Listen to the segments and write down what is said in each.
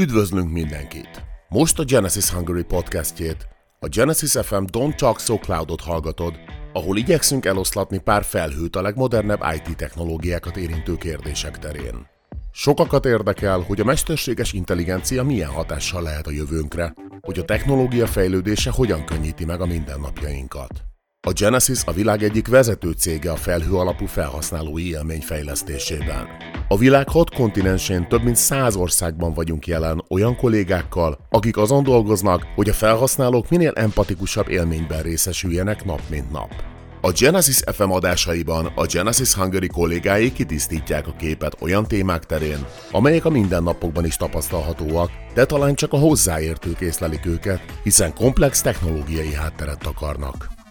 Üdvözlünk mindenkit! Most a Genesis Hungary podcastjét, a Genesis FM Don't Talk So Cloudot hallgatod, ahol igyekszünk eloszlatni pár felhőt a legmodernebb IT technológiákat érintő kérdések terén. Sokakat érdekel, hogy a mesterséges intelligencia milyen hatással lehet a jövőnkre, hogy a technológia fejlődése hogyan könnyíti meg a mindennapjainkat. A Genesis a világ egyik vezető cége a felhő alapú felhasználói élmény fejlesztésében. A világ hat kontinensén több mint száz országban vagyunk jelen olyan kollégákkal, akik azon dolgoznak, hogy a felhasználók minél empatikusabb élményben részesüljenek nap mint nap. A Genesis FM adásaiban a Genesis Hungary kollégái kitisztítják a képet olyan témák terén, amelyek a mindennapokban is tapasztalhatóak, de talán csak a hozzáértők észlelik őket, hiszen komplex technológiai hátteret akarnak.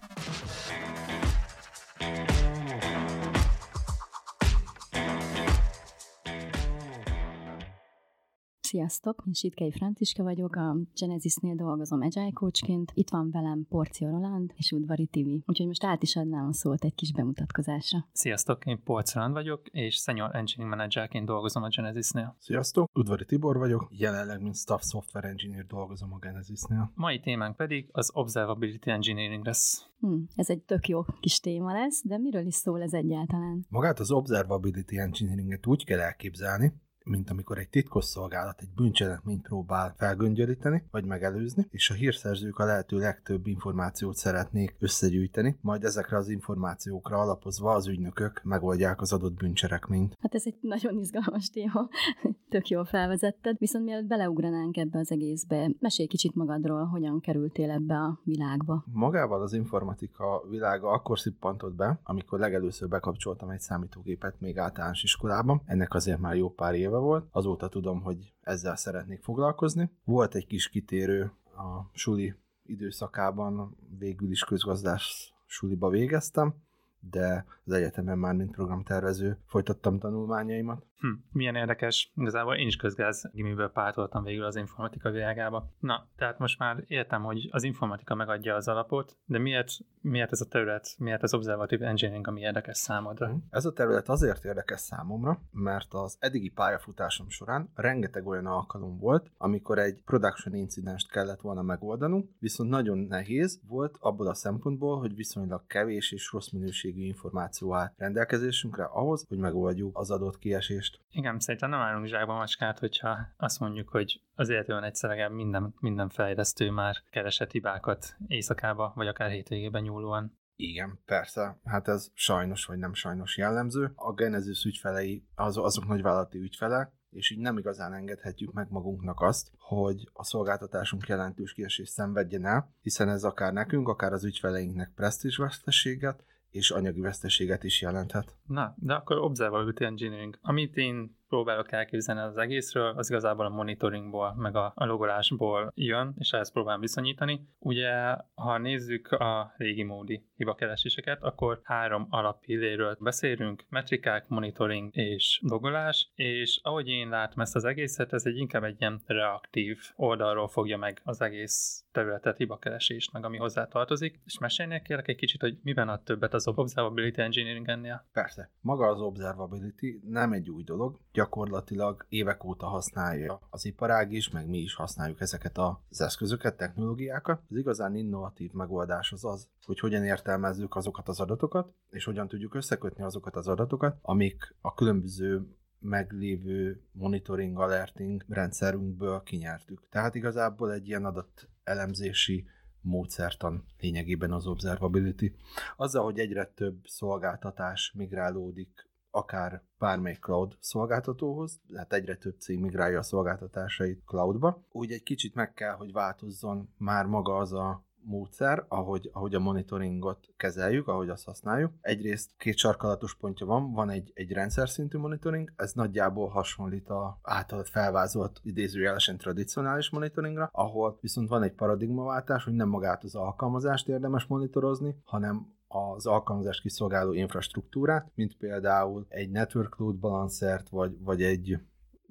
Sziasztok, én Sitkei Franciska vagyok, a Genesisnél dolgozom Agile Coachként. Itt van velem Porcia Roland és Udvari Tivi. Úgyhogy most át is adnám a szót egy kis bemutatkozásra. Sziasztok, én Porcia Roland vagyok, és Senior Engineering Managerként dolgozom a Genesisnél. Sziasztok, Udvari Tibor vagyok, jelenleg mint Staff Software Engineer dolgozom a Genesisnél. Mai témánk pedig az Observability Engineering lesz. Hm, ez egy tök jó kis téma lesz, de miről is szól ez egyáltalán? Magát az Observability Engineeringet úgy kell elképzelni, mint amikor egy titkos szolgálat egy bűncselekményt próbál felgöngyölíteni, vagy megelőzni, és a hírszerzők a lehető legtöbb információt szeretnék összegyűjteni, majd ezekre az információkra alapozva az ügynökök megoldják az adott bűncselekményt. Hát ez egy nagyon izgalmas téma, tök jól felvezetted, viszont mielőtt beleugranánk ebbe az egészbe, mesélj kicsit magadról, hogyan kerültél ebbe a világba. Magával az informatika világa akkor szippantott be, amikor legelőször bekapcsoltam egy számítógépet még általános iskolában. Ennek azért már jó pár éve volt. Azóta tudom, hogy ezzel szeretnék foglalkozni. Volt egy kis kitérő a suli időszakában, végül is közgazdás suliba végeztem, de az egyetemen már mint programtervező folytattam tanulmányaimat. Hm, milyen érdekes. Igazából én is közgáz gimiből pártoltam végül az informatika világába. Na, tehát most már értem, hogy az informatika megadja az alapot, de miért, miért ez a terület, miért az observative engineering, ami érdekes számodra? Hm. Ez a terület azért érdekes számomra, mert az eddigi pályafutásom során rengeteg olyan alkalom volt, amikor egy production incidenst kellett volna megoldanunk, viszont nagyon nehéz volt abból a szempontból, hogy viszonylag kevés és rossz minőségű információ áll rendelkezésünkre ahhoz, hogy megoldjuk az adott kiesést most. Igen, szerintem nem állunk zsákba macskát, hogyha azt mondjuk, hogy az életően egyszer minden, minden fejlesztő már keresett hibákat éjszakába, vagy akár hétvégében nyúlóan. Igen, persze. Hát ez sajnos vagy nem sajnos jellemző. A Genesis ügyfelei az, azok nagyvállalati ügyfelek, és így nem igazán engedhetjük meg magunknak azt, hogy a szolgáltatásunk jelentős kiesést szenvedjen el, hiszen ez akár nekünk, akár az ügyfeleinknek presztízsveszteséget és anyagi veszteséget is jelenthet. Na, de akkor Observability Engineering. Amit én próbálok elképzelni az egészről, az igazából a monitoringból, meg a, a logolásból jön, és ehhez próbálom viszonyítani. Ugye, ha nézzük a régi módi hibakereséseket, akkor három alappilléről beszélünk, metrikák, monitoring és logolás, és ahogy én látom ezt az egészet, ez egy inkább egy ilyen reaktív oldalról fogja meg az egész területet, hibakeresést, meg ami hozzá tartozik. És mesélnék kérlek egy kicsit, hogy miben ad többet az Observability Engineering ennél? Persze. Maga az Observability nem egy új dolog, gyakorlatilag évek óta használja az iparág is, meg mi is használjuk ezeket az eszközöket, technológiákat. Az igazán innovatív megoldás az az, hogy hogyan értelmezzük azokat az adatokat, és hogyan tudjuk összekötni azokat az adatokat, amik a különböző meglévő monitoring alerting rendszerünkből kinyertük. Tehát igazából egy ilyen adat elemzési módszertan lényegében az observability. Azzal, hogy egyre több szolgáltatás migrálódik akár bármely cloud szolgáltatóhoz, tehát egyre több cég migrálja a szolgáltatásait cloudba. Úgy egy kicsit meg kell, hogy változzon már maga az a módszer, ahogy, ahogy a monitoringot kezeljük, ahogy azt használjuk. Egyrészt két sarkalatos pontja van, van egy, egy rendszer szintű monitoring, ez nagyjából hasonlít a általad felvázolt idézőjelesen tradicionális monitoringra, ahol viszont van egy paradigmaváltás, hogy nem magát az alkalmazást érdemes monitorozni, hanem az alkalmazást kiszolgáló infrastruktúrát, mint például egy network load balancert, vagy, vagy egy,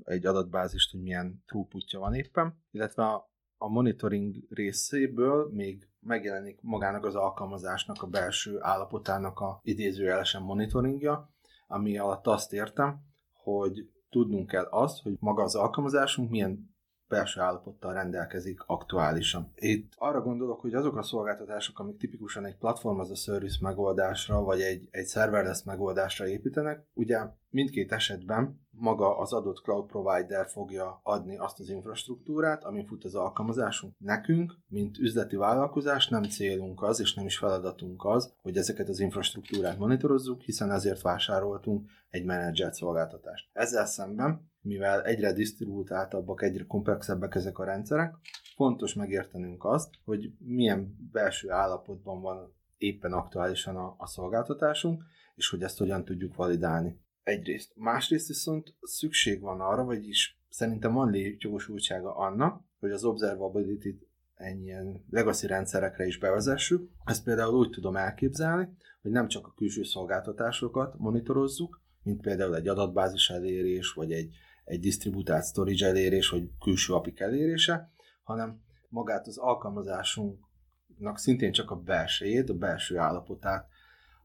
egy adatbázist, hogy milyen throughputja van éppen, illetve a, a monitoring részéből még megjelenik magának az alkalmazásnak a belső állapotának a idézőjelesen monitoringja, ami alatt azt értem, hogy tudnunk kell azt, hogy maga az alkalmazásunk milyen belső állapottal rendelkezik aktuálisan. Itt arra gondolok, hogy azok a szolgáltatások, amik tipikusan egy platform az a service megoldásra, vagy egy, egy serverless megoldásra építenek, ugye mindkét esetben maga az adott cloud provider fogja adni azt az infrastruktúrát, ami fut az alkalmazásunk. Nekünk, mint üzleti vállalkozás nem célunk az, és nem is feladatunk az, hogy ezeket az infrastruktúrát monitorozzuk, hiszen ezért vásároltunk egy menedzselt szolgáltatást. Ezzel szemben, mivel egyre disztribútáltabbak, egyre komplexebbek ezek a rendszerek, fontos megértenünk azt, hogy milyen belső állapotban van éppen aktuálisan a, a szolgáltatásunk, és hogy ezt hogyan tudjuk validálni. Egyrészt. Másrészt viszont szükség van arra, vagyis szerintem van létjogosultsága annak, hogy az observability-t ennyien legacy rendszerekre is bevezessük. Ezt például úgy tudom elképzelni, hogy nem csak a külső szolgáltatásokat monitorozzuk, mint például egy adatbázis elérés, vagy egy, egy distributált storage elérés, vagy külső apik elérése, hanem magát az alkalmazásunknak szintén csak a belsejét, a belső állapotát,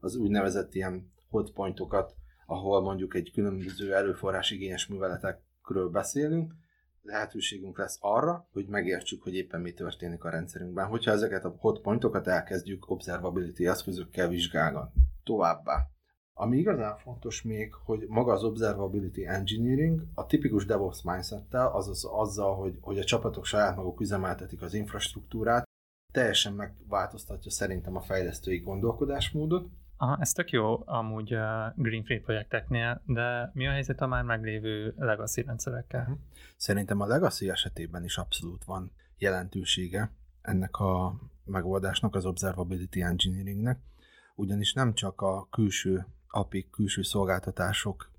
az úgynevezett ilyen hotpointokat, ahol mondjuk egy különböző erőforrás igényes műveletekről beszélünk, lehetőségünk lesz arra, hogy megértsük, hogy éppen mi történik a rendszerünkben, hogyha ezeket a hotpointokat elkezdjük observability eszközökkel vizsgálgatni. Továbbá, ami igazán fontos még, hogy maga az Observability Engineering a tipikus DevOps mindsettel, azaz azzal, hogy, hogy a csapatok saját maguk üzemeltetik az infrastruktúrát, teljesen megváltoztatja szerintem a fejlesztői gondolkodásmódot. Aha, ez tök jó amúgy a Greenfield projekteknél, de mi a helyzet a már meglévő legacy rendszerekkel? Uh-huh. Szerintem a legacy esetében is abszolút van jelentősége ennek a megoldásnak, az Observability Engineeringnek, ugyanis nem csak a külső API külső szolgáltatások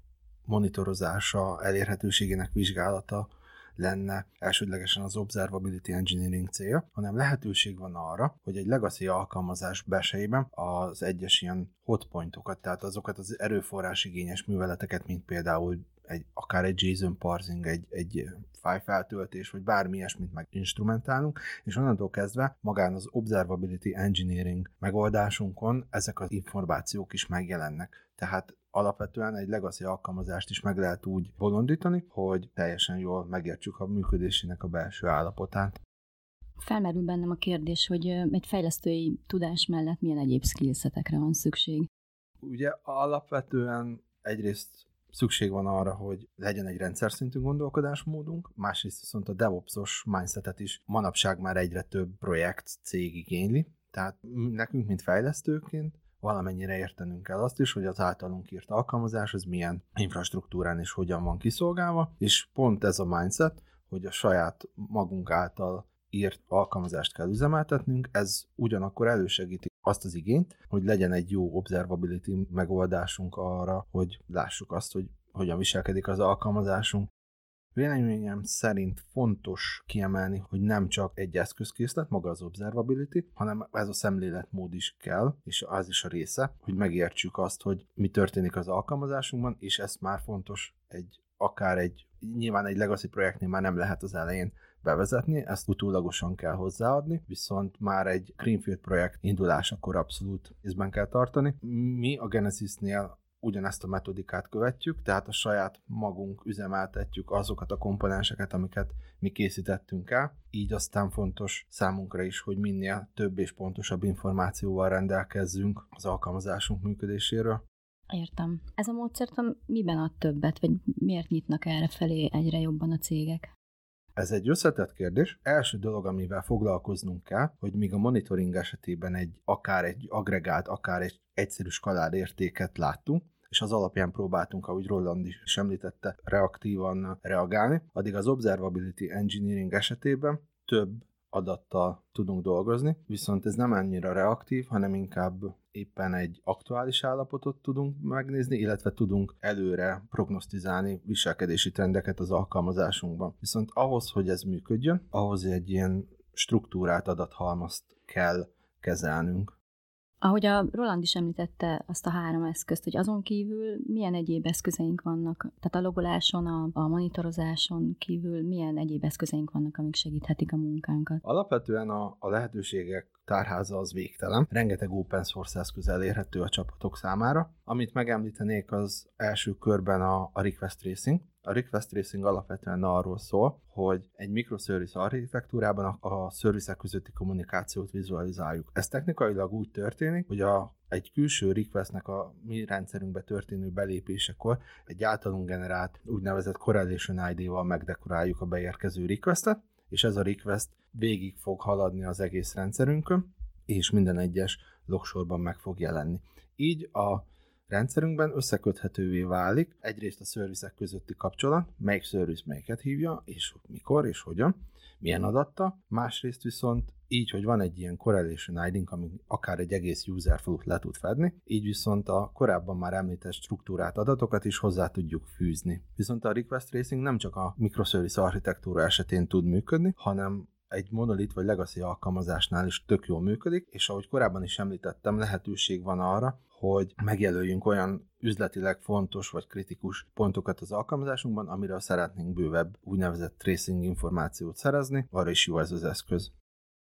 monitorozása, elérhetőségének vizsgálata lenne elsődlegesen az Observability Engineering célja, hanem lehetőség van arra, hogy egy legacy alkalmazás besejében az egyes ilyen hotpointokat, tehát azokat az erőforrás igényes műveleteket, mint például egy, akár egy JSON parsing, egy, egy file feltöltés, vagy bármi ilyesmit meg instrumentálunk, és onnantól kezdve magán az Observability Engineering megoldásunkon ezek az információk is megjelennek. Tehát alapvetően egy legacy alkalmazást is meg lehet úgy bolondítani, hogy teljesen jól megértsük a működésének a belső állapotát. Felmerül bennem a kérdés, hogy egy fejlesztői tudás mellett milyen egyéb skillsetekre van szükség. Ugye alapvetően egyrészt szükség van arra, hogy legyen egy rendszer szintű gondolkodásmódunk, másrészt viszont a DevOps-os mindsetet is manapság már egyre több projekt, cég igényli, tehát nekünk, mint fejlesztőként valamennyire értenünk kell azt is, hogy az általunk írt alkalmazás az milyen infrastruktúrán és hogyan van kiszolgálva, és pont ez a mindset, hogy a saját magunk által írt alkalmazást kell üzemeltetnünk, ez ugyanakkor elősegíti azt az igényt, hogy legyen egy jó observability megoldásunk arra, hogy lássuk azt, hogy hogyan viselkedik az alkalmazásunk. Véleményem szerint fontos kiemelni, hogy nem csak egy eszközkészlet, maga az observability, hanem ez a szemléletmód is kell, és az is a része, hogy megértsük azt, hogy mi történik az alkalmazásunkban, és ezt már fontos egy akár egy, nyilván egy legacy projektnél már nem lehet az elején bevezetni, ezt utólagosan kell hozzáadni, viszont már egy Greenfield projekt indulásakor abszolút észben kell tartani. Mi a Genesisnél ugyanezt a metodikát követjük, tehát a saját magunk üzemeltetjük azokat a komponenseket, amiket mi készítettünk el. Így aztán fontos számunkra is, hogy minél több és pontosabb információval rendelkezzünk az alkalmazásunk működéséről. Értem. Ez a módszertan miben ad többet, vagy miért nyitnak erre felé egyre jobban a cégek? Ez egy összetett kérdés. Első dolog, amivel foglalkoznunk kell, hogy míg a monitoring esetében egy akár egy agregált, akár egy egyszerű skalár értéket láttunk, és az alapján próbáltunk, ahogy Roland is említette, reaktívan reagálni, addig az Observability Engineering esetében több adattal tudunk dolgozni, viszont ez nem annyira reaktív, hanem inkább éppen egy aktuális állapotot tudunk megnézni, illetve tudunk előre prognosztizálni viselkedési trendeket az alkalmazásunkban. Viszont ahhoz, hogy ez működjön, ahhoz egy ilyen struktúrát adathalmazt kell kezelnünk. Ahogy a Roland is említette azt a három eszközt, hogy azon kívül milyen egyéb eszközeink vannak, tehát a logoláson, a, a monitorozáson kívül milyen egyéb eszközeink vannak, amik segíthetik a munkánkat? Alapvetően a, a lehetőségek tárháza az végtelen. Rengeteg open source eszköz elérhető a csapatok számára. Amit megemlítenék az első körben a, a request tracing. A request tracing alapvetően arról szól, hogy egy microservice architektúrában a, szervizek közötti kommunikációt vizualizáljuk. Ez technikailag úgy történik, hogy a egy külső requestnek a mi rendszerünkbe történő belépésekor egy általunk generált úgynevezett correlation ID-val megdekoráljuk a beérkező requestet, és ez a request végig fog haladni az egész rendszerünkön, és minden egyes logsorban meg fog jelenni. Így a rendszerünkben összeköthetővé válik egyrészt a szervizek közötti kapcsolat, melyik szerviz melyiket hívja, és mikor és hogyan, milyen adatta, másrészt viszont így, hogy van egy ilyen correlation id ami akár egy egész user flow le tud fedni, így viszont a korábban már említett struktúrát adatokat is hozzá tudjuk fűzni. Viszont a request tracing nem csak a microservice architektúra esetén tud működni, hanem egy monolit vagy legacy alkalmazásnál is tök jól működik, és ahogy korábban is említettem, lehetőség van arra, hogy megjelöljünk olyan üzletileg fontos vagy kritikus pontokat az alkalmazásunkban, amiről szeretnénk bővebb úgynevezett tracing információt szerezni, arra is jó ez az eszköz.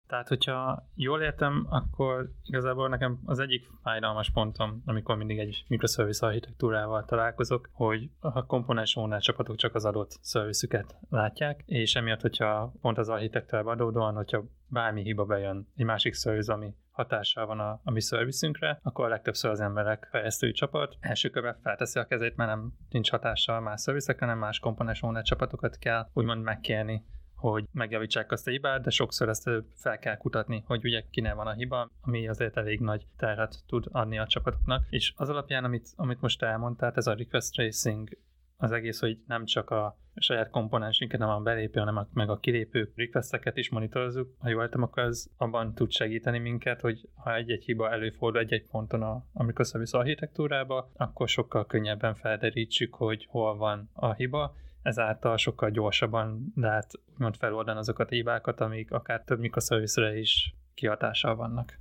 Tehát, hogyha jól értem, akkor igazából nekem az egyik fájdalmas pontom, amikor mindig egy microservice architektúrával találkozok, hogy a komponens owner csapatok csak az adott szervizüket látják, és emiatt, hogyha pont az architektúrában adódóan, hogyha bármi hiba bejön egy másik szerviz, ami hatással van a, a mi szervizünkre, akkor a legtöbbször az emberek fejlesztői csapat első körben felteszi a kezét, mert nem nincs hatással más szervizekre, hanem más komponens owner csapatokat kell úgymond megkérni hogy megjavítsák azt a hibát, de sokszor ezt fel kell kutatni, hogy ugye kinél van a hiba, ami azért elég nagy terhet tud adni a csapatoknak. És az alapján, amit, amit most elmondtál, ez a request tracing, az egész, hogy nem csak a saját komponensinket, nem a belépő, hanem a, meg a kilépő requesteket is monitorozzuk. Ha jól értem, akkor ez abban tud segíteni minket, hogy ha egy-egy hiba előfordul egy-egy ponton a, a microservice architektúrába, akkor sokkal könnyebben felderítsük, hogy hol van a hiba, ezáltal sokkal gyorsabban lehet úgymond feloldani azokat a hibákat, amik akár több mikroszervizre is kihatással vannak.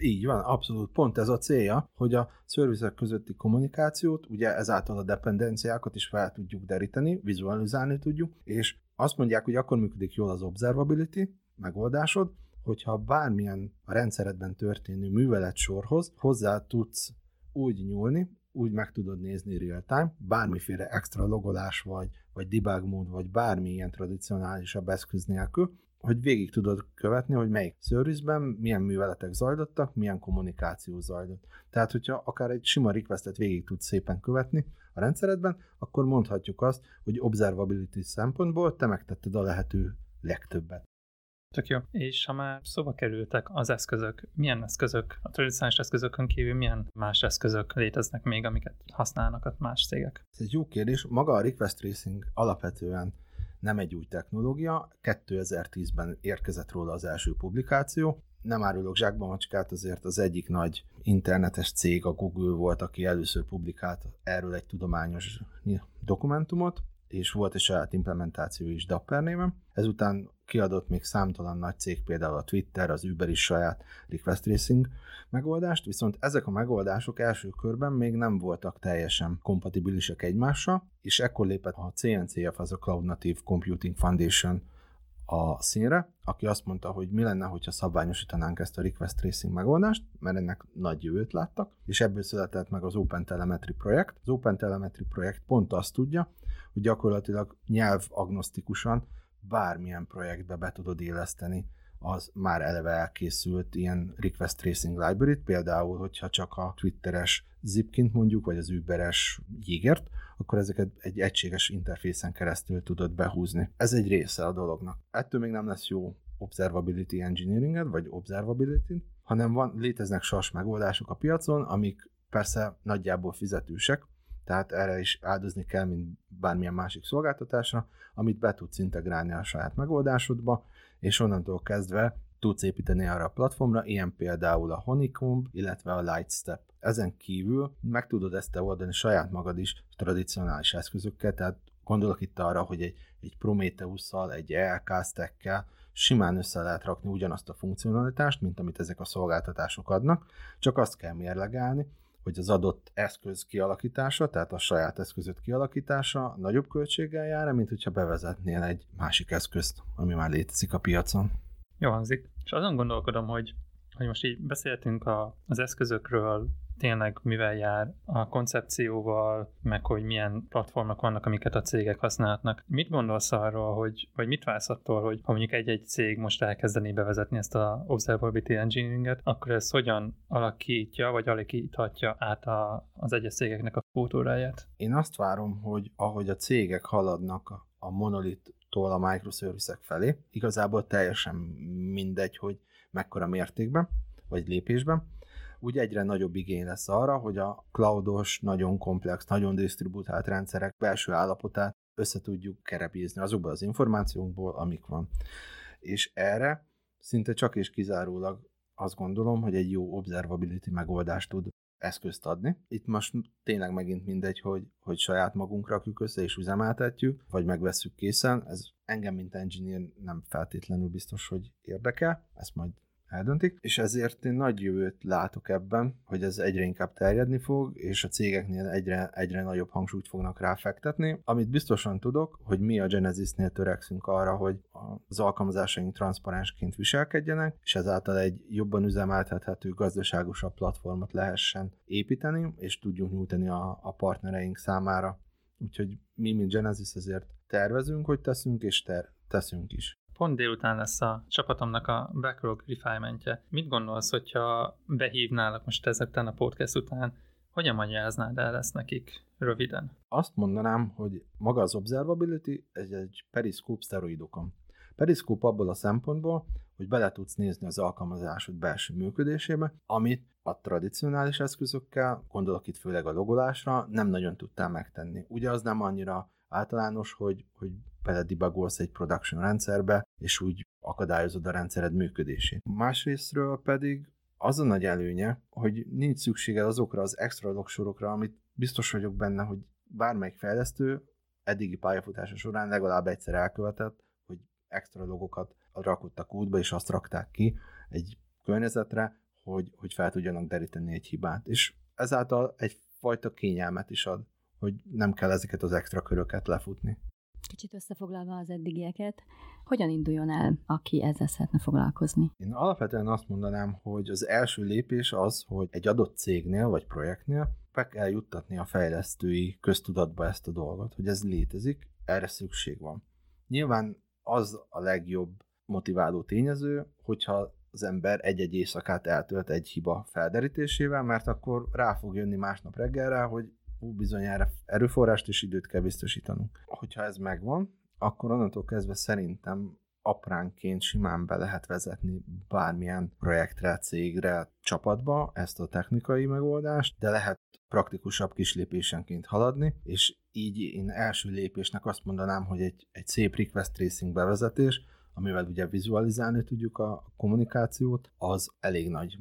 Így van, abszolút. Pont ez a célja, hogy a szervizek közötti kommunikációt, ugye ezáltal a dependenciákat is fel tudjuk deríteni, vizualizálni tudjuk, és azt mondják, hogy akkor működik jól az observability megoldásod, hogyha bármilyen a rendszeredben történő művelet sorhoz hozzá tudsz úgy nyúlni, úgy meg tudod nézni real-time, bármiféle extra logolás vagy, vagy debug mód, vagy bármilyen tradicionálisabb eszköz nélkül, hogy végig tudod követni, hogy melyik szervizben milyen műveletek zajlottak, milyen kommunikáció zajlott. Tehát, hogyha akár egy sima requestet végig tudsz szépen követni a rendszeredben, akkor mondhatjuk azt, hogy observability szempontból te megtetted a lehető legtöbbet. Tök jó. És ha már szóba kerültek az eszközök, milyen eszközök, a tradicionális eszközökön kívül milyen más eszközök léteznek még, amiket használnak a más cégek? Ez egy jó kérdés. Maga a request tracing alapvetően nem egy új technológia. 2010-ben érkezett róla az első publikáció. Nem árulok zsákban macskát, azért az egyik nagy internetes cég, a Google volt, aki először publikált erről egy tudományos dokumentumot, és volt egy saját implementáció is Dapper néven. Ezután kiadott még számtalan nagy cég, például a Twitter, az Uber is saját request tracing megoldást, viszont ezek a megoldások első körben még nem voltak teljesen kompatibilisek egymással, és ekkor lépett a CNCF, az a Cloud Native Computing Foundation a színre, aki azt mondta, hogy mi lenne, hogyha szabványosítanánk ezt a request tracing megoldást, mert ennek nagy jövőt láttak, és ebből született meg az Open Telemetry projekt. Az Open Telemetry projekt pont azt tudja, hogy gyakorlatilag nyelv agnosztikusan bármilyen projektbe be tudod éleszteni az már eleve elkészült ilyen request tracing library például, hogyha csak a Twitteres zipkint mondjuk, vagy az Uberes jégert, akkor ezeket egy egységes interfészen keresztül tudod behúzni. Ez egy része a dolognak. Ettől még nem lesz jó observability engineeringed, vagy observability, hanem van, léteznek sas megoldások a piacon, amik persze nagyjából fizetősek, tehát erre is áldozni kell, mint bármilyen másik szolgáltatásra, amit be tudsz integrálni a saját megoldásodba, és onnantól kezdve tudsz építeni arra a platformra, ilyen például a Honeycomb, illetve a Lightstep. Ezen kívül meg tudod ezt te oldani saját magad is tradicionális eszközökkel, tehát gondolok itt arra, hogy egy, egy Prometheus-szal, egy ELK stack simán össze lehet rakni ugyanazt a funkcionalitást, mint amit ezek a szolgáltatások adnak, csak azt kell mérlegelni, hogy az adott eszköz kialakítása, tehát a saját eszközöt kialakítása nagyobb költséggel jár, mint hogyha bevezetnél egy másik eszközt, ami már létezik a piacon. Jó hangzik. És azon gondolkodom, hogy hogy most így beszéltünk a, az eszközökről, tényleg mivel jár a koncepcióval, meg hogy milyen platformok vannak, amiket a cégek használhatnak. Mit gondolsz arról, hogy, vagy mit válsz attól, hogy ha mondjuk egy-egy cég most elkezdené bevezetni ezt a Observability Engineeringet, akkor ez hogyan alakítja, vagy alakíthatja át a, az egyes cégeknek a kultúráját? Én azt várom, hogy ahogy a cégek haladnak a, a monolittól a microservice felé, igazából teljesen mindegy, hogy mekkora mértékben, vagy lépésben, úgy egyre nagyobb igény lesz arra, hogy a cloudos, nagyon komplex, nagyon disztributált rendszerek belső állapotát össze tudjuk azokból az információkból, amik van. És erre szinte csak és kizárólag azt gondolom, hogy egy jó observability megoldást tud eszközt adni. Itt most tényleg megint mindegy, hogy, hogy saját magunk rakjuk össze és üzemeltetjük, vagy megvesszük készen. Ez engem, mint engineer nem feltétlenül biztos, hogy érdekel. Ezt majd eldöntik, és ezért én nagy jövőt látok ebben, hogy ez egyre inkább terjedni fog, és a cégeknél egyre, egyre nagyobb hangsúlyt fognak ráfektetni. Amit biztosan tudok, hogy mi a Genesisnél törekszünk arra, hogy az alkalmazásaink transzparensként viselkedjenek, és ezáltal egy jobban üzemeltethető, gazdaságosabb platformot lehessen építeni, és tudjunk nyújtani a, a partnereink számára. Úgyhogy mi, mint Genesis, ezért tervezünk, hogy teszünk, és ter- teszünk is pont délután lesz a csapatomnak a backlog refinementje. Mit gondolsz, hogyha behívnálak most ezek a podcast után, hogyan magyaráznád el ezt nekik röviden? Azt mondanám, hogy maga az observability ez egy periszkóp szteroidokon. Periszkóp abból a szempontból, hogy bele tudsz nézni az alkalmazásod belső működésébe, amit a tradicionális eszközökkel, gondolok itt főleg a logolásra, nem nagyon tudtál megtenni. Ugye az nem annyira általános, hogy, hogy beledibagolsz egy production rendszerbe, és úgy akadályozod a rendszered működését. Másrésztről pedig az a nagy előnye, hogy nincs szükséged azokra az extra logsorokra, amit biztos vagyok benne, hogy bármelyik fejlesztő eddigi pályafutása során legalább egyszer elkövetett, hogy extra logokat rakottak útba, és azt rakták ki egy környezetre, hogy, hogy fel tudjanak deríteni egy hibát. És ezáltal egyfajta kényelmet is ad, hogy nem kell ezeket az extra köröket lefutni. Kicsit összefoglalva az eddigieket, hogyan induljon el, aki ezzel szeretne foglalkozni? Én alapvetően azt mondanám, hogy az első lépés az, hogy egy adott cégnél vagy projektnél be kell juttatni a fejlesztői köztudatba ezt a dolgot, hogy ez létezik, erre szükség van. Nyilván az a legjobb motiváló tényező, hogyha az ember egy-egy éjszakát eltölt egy hiba felderítésével, mert akkor rá fog jönni másnap reggelre, hogy ú, bizonyára erőforrást és időt kell biztosítanunk. Hogyha ez megvan, akkor onnantól kezdve szerintem apránként simán be lehet vezetni bármilyen projektre, cégre, csapatba ezt a technikai megoldást, de lehet praktikusabb kis lépésenként haladni, és így én első lépésnek azt mondanám, hogy egy, egy szép request tracing bevezetés, amivel ugye vizualizálni tudjuk a kommunikációt, az elég nagy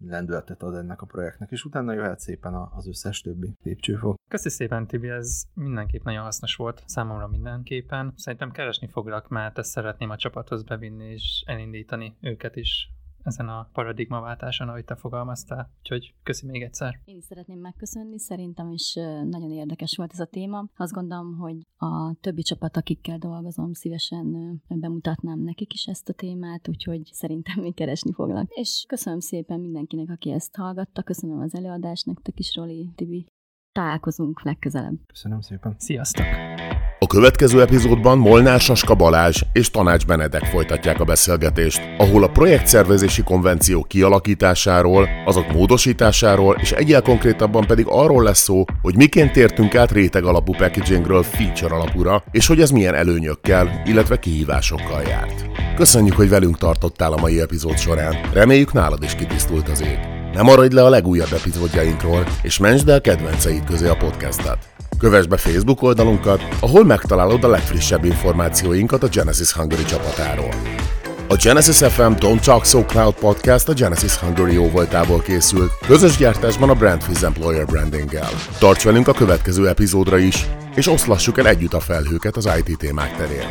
lendületet ad ennek a projektnek, és utána jöhet szépen az összes többi lépcsőfok. Köszi szépen, Tibi, ez mindenképp nagyon hasznos volt számomra mindenképpen. Szerintem keresni foglak, mert ezt szeretném a csapathoz bevinni és elindítani őket is ezen a paradigmaváltáson, ahogy te fogalmaztál. Úgyhogy köszi még egyszer. Én is szeretném megköszönni, szerintem is nagyon érdekes volt ez a téma. Azt gondolom, hogy a többi csapat, akikkel dolgozom, szívesen bemutatnám nekik is ezt a témát, úgyhogy szerintem még keresni foglak. És köszönöm szépen mindenkinek, aki ezt hallgatta, köszönöm az előadást nektek is, Roli, Tibi. Találkozunk legközelebb. Köszönöm szépen. Sziasztok! A következő epizódban Molnár Saska Balázs és Tanács Benedek folytatják a beszélgetést, ahol a projektszervezési konvenció kialakításáról, azok módosításáról és egyel konkrétabban pedig arról lesz szó, hogy miként tértünk át réteg alapú packagingről feature alapúra, és hogy ez milyen előnyökkel, illetve kihívásokkal járt. Köszönjük, hogy velünk tartottál a mai epizód során. Reméljük nálad is kitisztult az ég. Ne maradj le a legújabb epizódjainkról, és mentsd el kedvenceid közé a podcastet. Kövess be Facebook oldalunkat, ahol megtalálod a legfrissebb információinkat a Genesis Hungary csapatáról. A Genesis FM Don't Talk So Cloud podcast a Genesis Hungary jóvoltából készült, közös gyártásban a Brandfiz Employer brandinggel. Tarts velünk a következő epizódra is, és oszlassuk el együtt a felhőket az IT témák terén.